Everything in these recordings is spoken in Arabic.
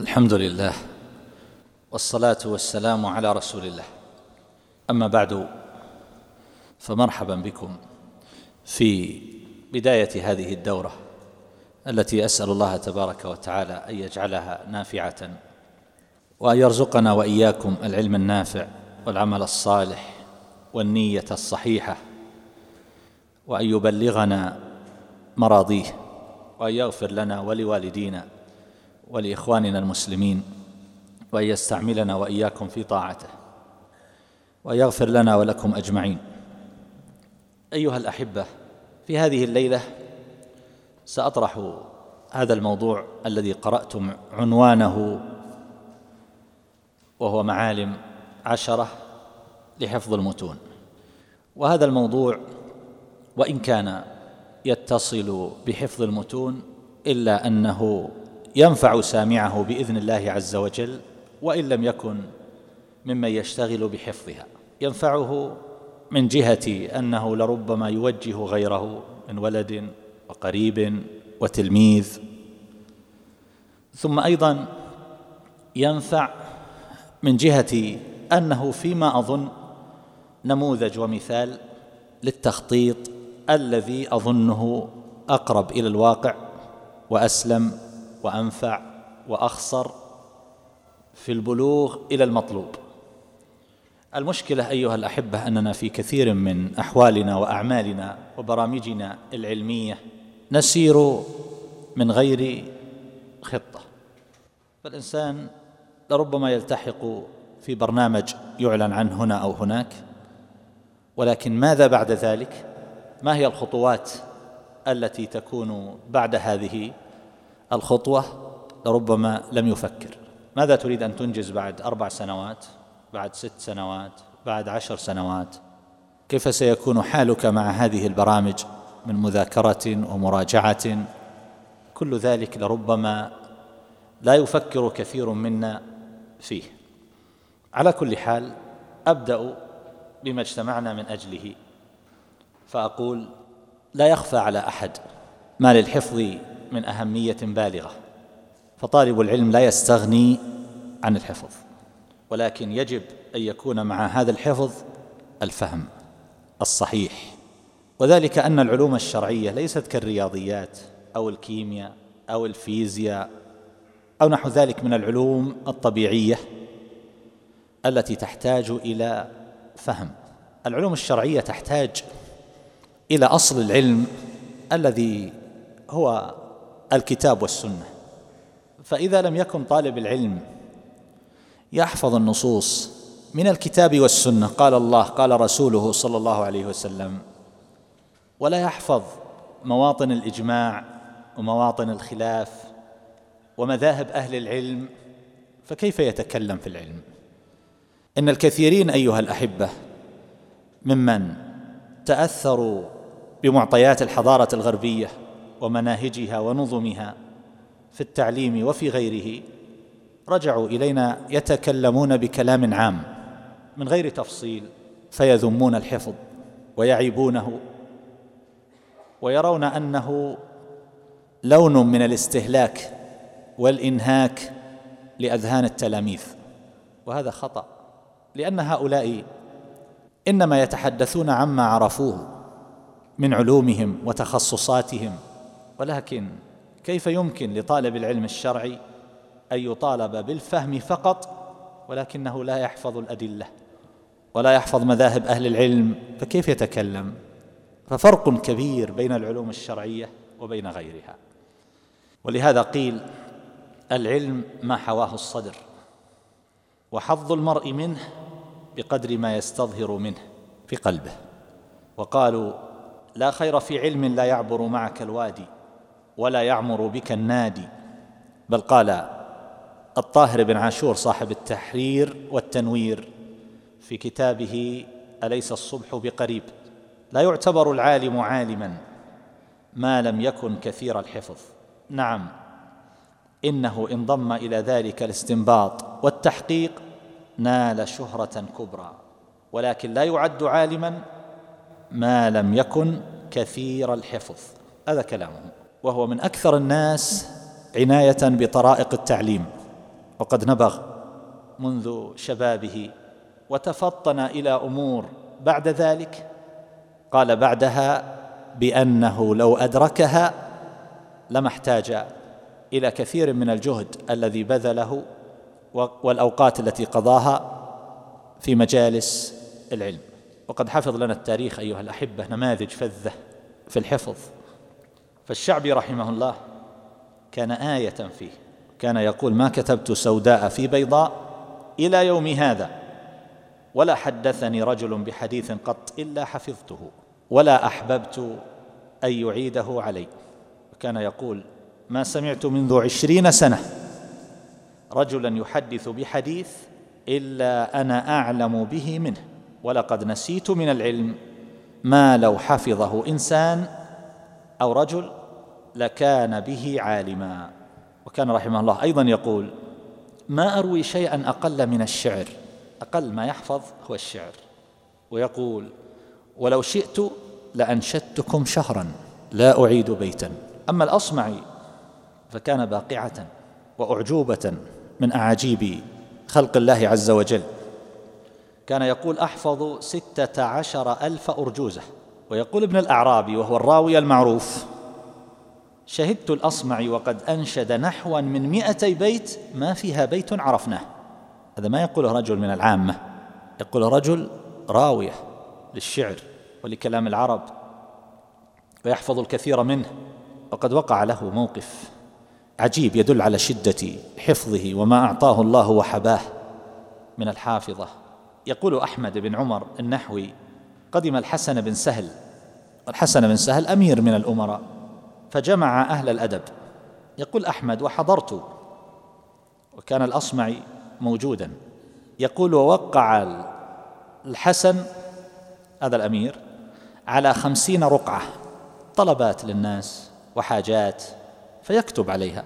الحمد لله والصلاة والسلام على رسول الله. أما بعد فمرحبا بكم في بداية هذه الدورة التي أسأل الله تبارك وتعالى أن يجعلها نافعة وأن يرزقنا وإياكم العلم النافع والعمل الصالح والنية الصحيحة وأن يبلغنا مراضيه وأن يغفر لنا ولوالدينا ولإخواننا المسلمين وأن يستعملنا وإياكم في طاعته وأن يغفر لنا ولكم أجمعين. أيها الأحبة في هذه الليلة سأطرح هذا الموضوع الذي قرأتم عنوانه وهو معالم عشرة لحفظ المتون. وهذا الموضوع وإن كان يتصل بحفظ المتون إلا أنه ينفع سامعه بإذن الله عز وجل وإن لم يكن ممن يشتغل بحفظها. ينفعه من جهة أنه لربما يوجه غيره من ولد وقريب وتلميذ. ثم أيضا ينفع من جهة أنه فيما أظن نموذج ومثال للتخطيط الذي أظنه أقرب إلى الواقع وأسلم وأنفع وأخصر في البلوغ إلى المطلوب. المشكلة أيها الأحبة أننا في كثير من أحوالنا وأعمالنا وبرامجنا العلمية نسير من غير خطة. فالإنسان لربما يلتحق في برنامج يعلن عنه هنا أو هناك ولكن ماذا بعد ذلك؟ ما هي الخطوات التي تكون بعد هذه الخطوة لربما لم يفكر. ماذا تريد أن تنجز بعد أربع سنوات بعد ست سنوات بعد عشر سنوات؟ كيف سيكون حالك مع هذه البرامج من مذاكرة ومراجعة؟ كل ذلك لربما لا يفكر كثير منا فيه. على كل حال أبدأ بما اجتمعنا من أجله. فأقول لا يخفى على أحد ما للحفظ من أهمية بالغة. فطالب العلم لا يستغني عن الحفظ ولكن يجب أن يكون مع هذا الحفظ الفهم الصحيح. وذلك أن العلوم الشرعية ليست كالرياضيات أو الكيمياء أو الفيزياء أو نحو ذلك من العلوم الطبيعية التي تحتاج إلى فهم. العلوم الشرعية تحتاج إلى أصل العلم الذي هو الكتاب والسنة. فإذا لم يكن طالب العلم يحفظ النصوص من الكتاب والسنة قال الله قال رسوله صلى الله عليه وسلم ولا يحفظ مواطن الإجماع ومواطن الخلاف ومذاهب أهل العلم فكيف يتكلم في العلم؟ إن الكثيرين أيها الأحبة ممن تأثروا بمعطيات الحضارة الغربية ومناهجها ونظمها في التعليم وفي غيره. رجعوا إلينا يتكلمون بكلام عام من غير تفصيل فيذمون الحفظ ويعيبونه ويرون أنه لون من الاستهلاك والإنهاك لأذهان التلاميذ. وهذا خطأ لأن هؤلاء إنما يتحدثون عما عرفوه من علومهم وتخصصاتهم ولكن كيف يمكن لطالب العلم الشرعي أن يطالب بالفهم فقط ولكنه لا يحفظ الأدلة ولا يحفظ مذاهب أهل العلم؟ فكيف يتكلم؟ ففرق كبير بين العلوم الشرعية وبين غيرها. ولهذا قيل العلم ما حواه الصدر وحظ المرء منه بقدر ما يستظهر منه في قلبه. وقالوا لا خير في علم لا يعبر معك الوادي. ولا يعمر بك النادي. بل قال الطاهر بن عاشور صاحب التحرير والتنوير في كتابه أليس الصبح بقريب؟ لا يعتبر العالم عالما ما لم يكن كثير الحفظ. نعم إنه إن ضم إلى ذلك الاستنباط والتحقيق نال شهرة كبرى ولكن لا يعد عالما ما لم يكن كثير الحفظ. هذا كلامه. وهو من أكثر الناس عناية بطرائق التعليم. وقد نبغ منذ شبابه وتفطن إلى أمور بعد ذلك. قال بعدها بأنه لو أدركها لما احتاج إلى كثير من الجهد الذي بذله والأوقات التي قضاها في مجالس العلم. وقد حفظ لنا التاريخ أيها الأحبة نماذج فذة في الحفظ. فالشعبي رحمه الله كان آية فيه كان يقول ما كتبت سوداء في بيضاء إلى يوم هذا ولا حدثني رجل بحديث قط إلا حفظته ولا أحببت أن يعيده علي. وكان يقول ما سمعت منذ عشرين سنة رجلا يحدث بحديث إلا أنا أعلم به منه ولقد نسيت من العلم ما لو حفظه إنسان أو رجل لكان به عالما. وكان رحمه الله أيضا يقول ما أروي شيئا أقل من الشعر. أقل ما يحفظ هو الشعر. ويقول ولو شئت لأنشدتكم شهرا لا أعيد بيتا. أما الاصمعي فكان باقعة وأعجوبة من أعاجيب خلق الله عز وجل. كان يقول أحفظ ستة عشر ألف أرجوزة. ويقول ابن الأعرابي وهو الراوي المعروف شهدت الأصمعي وقد أنشد نحوا من مئتي بيت ما فيها بيت عرفناه. هذا ما يقوله رجل من العامة. يقول رجل راوية للشعر ولكلام العرب ويحفظ الكثير منه وقد وقع له موقف عجيب يدل على شدة حفظه وما أعطاه الله وحباه من الحافظة. يقول أحمد بن عمر النحوي قدم الحسن بن سهل الحسن بن سهل أمير من الأمراء. فجمع أهل الأدب. يقول أحمد وحضرت. وكان الأصمعي موجودا. يقول ووقع الحسن هذا الأمير على خمسين رقعة طلبات للناس وحاجات فيكتب عليها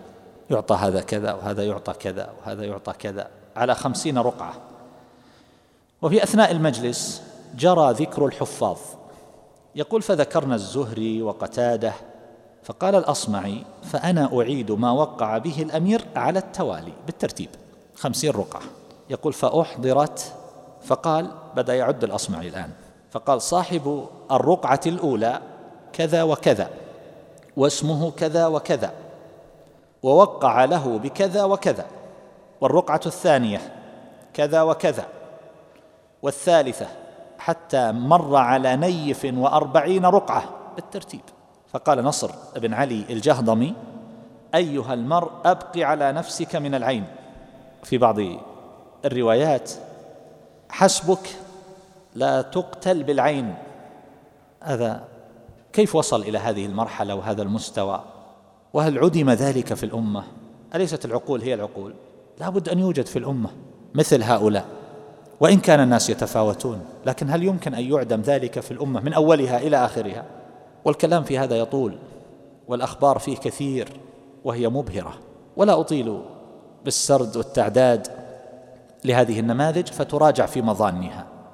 يعطى هذا كذا وهذا يعطى كذا وهذا يعطى كذا على خمسين رقعة. وفي أثناء المجلس جرى ذكر الحفاظ. يقول فذكرنا الزهري وقتاده فقال الأصمعي فأنا أعيد ما وقع به الأمير على التوالي بالترتيب خمسين رقعة. يقول فأحضرت. فقال بدأ يعد الأصمعي الآن. فقال صاحب الرقعة الأولى كذا وكذا واسمه كذا وكذا ووقع له بكذا وكذا والرقعة الثانية كذا وكذا والثالثة حتى مر على نيف وأربعين رقعة بالترتيب. فقال نصر بن علي الجهضمي أيها المرء ابق على نفسك من العين. في بعض الروايات حسبك لا تقتل بالعين. هذا كيف وصل إلى هذه المرحلة وهذا المستوى؟ وهل عدم ذلك في الأمة؟ أليست العقول هي العقول؟ لابد أن يوجد في الأمة مثل هؤلاء وإن كان الناس يتفاوتون لكن هل يمكن أن يعدم ذلك في الأمة من أولها إلى آخرها؟ والكلام في هذا يطول والأخبار فيه كثير وهي مبهرة. ولا أطيل بالسرد والتعداد لهذه النماذج فتراجع في مظانها.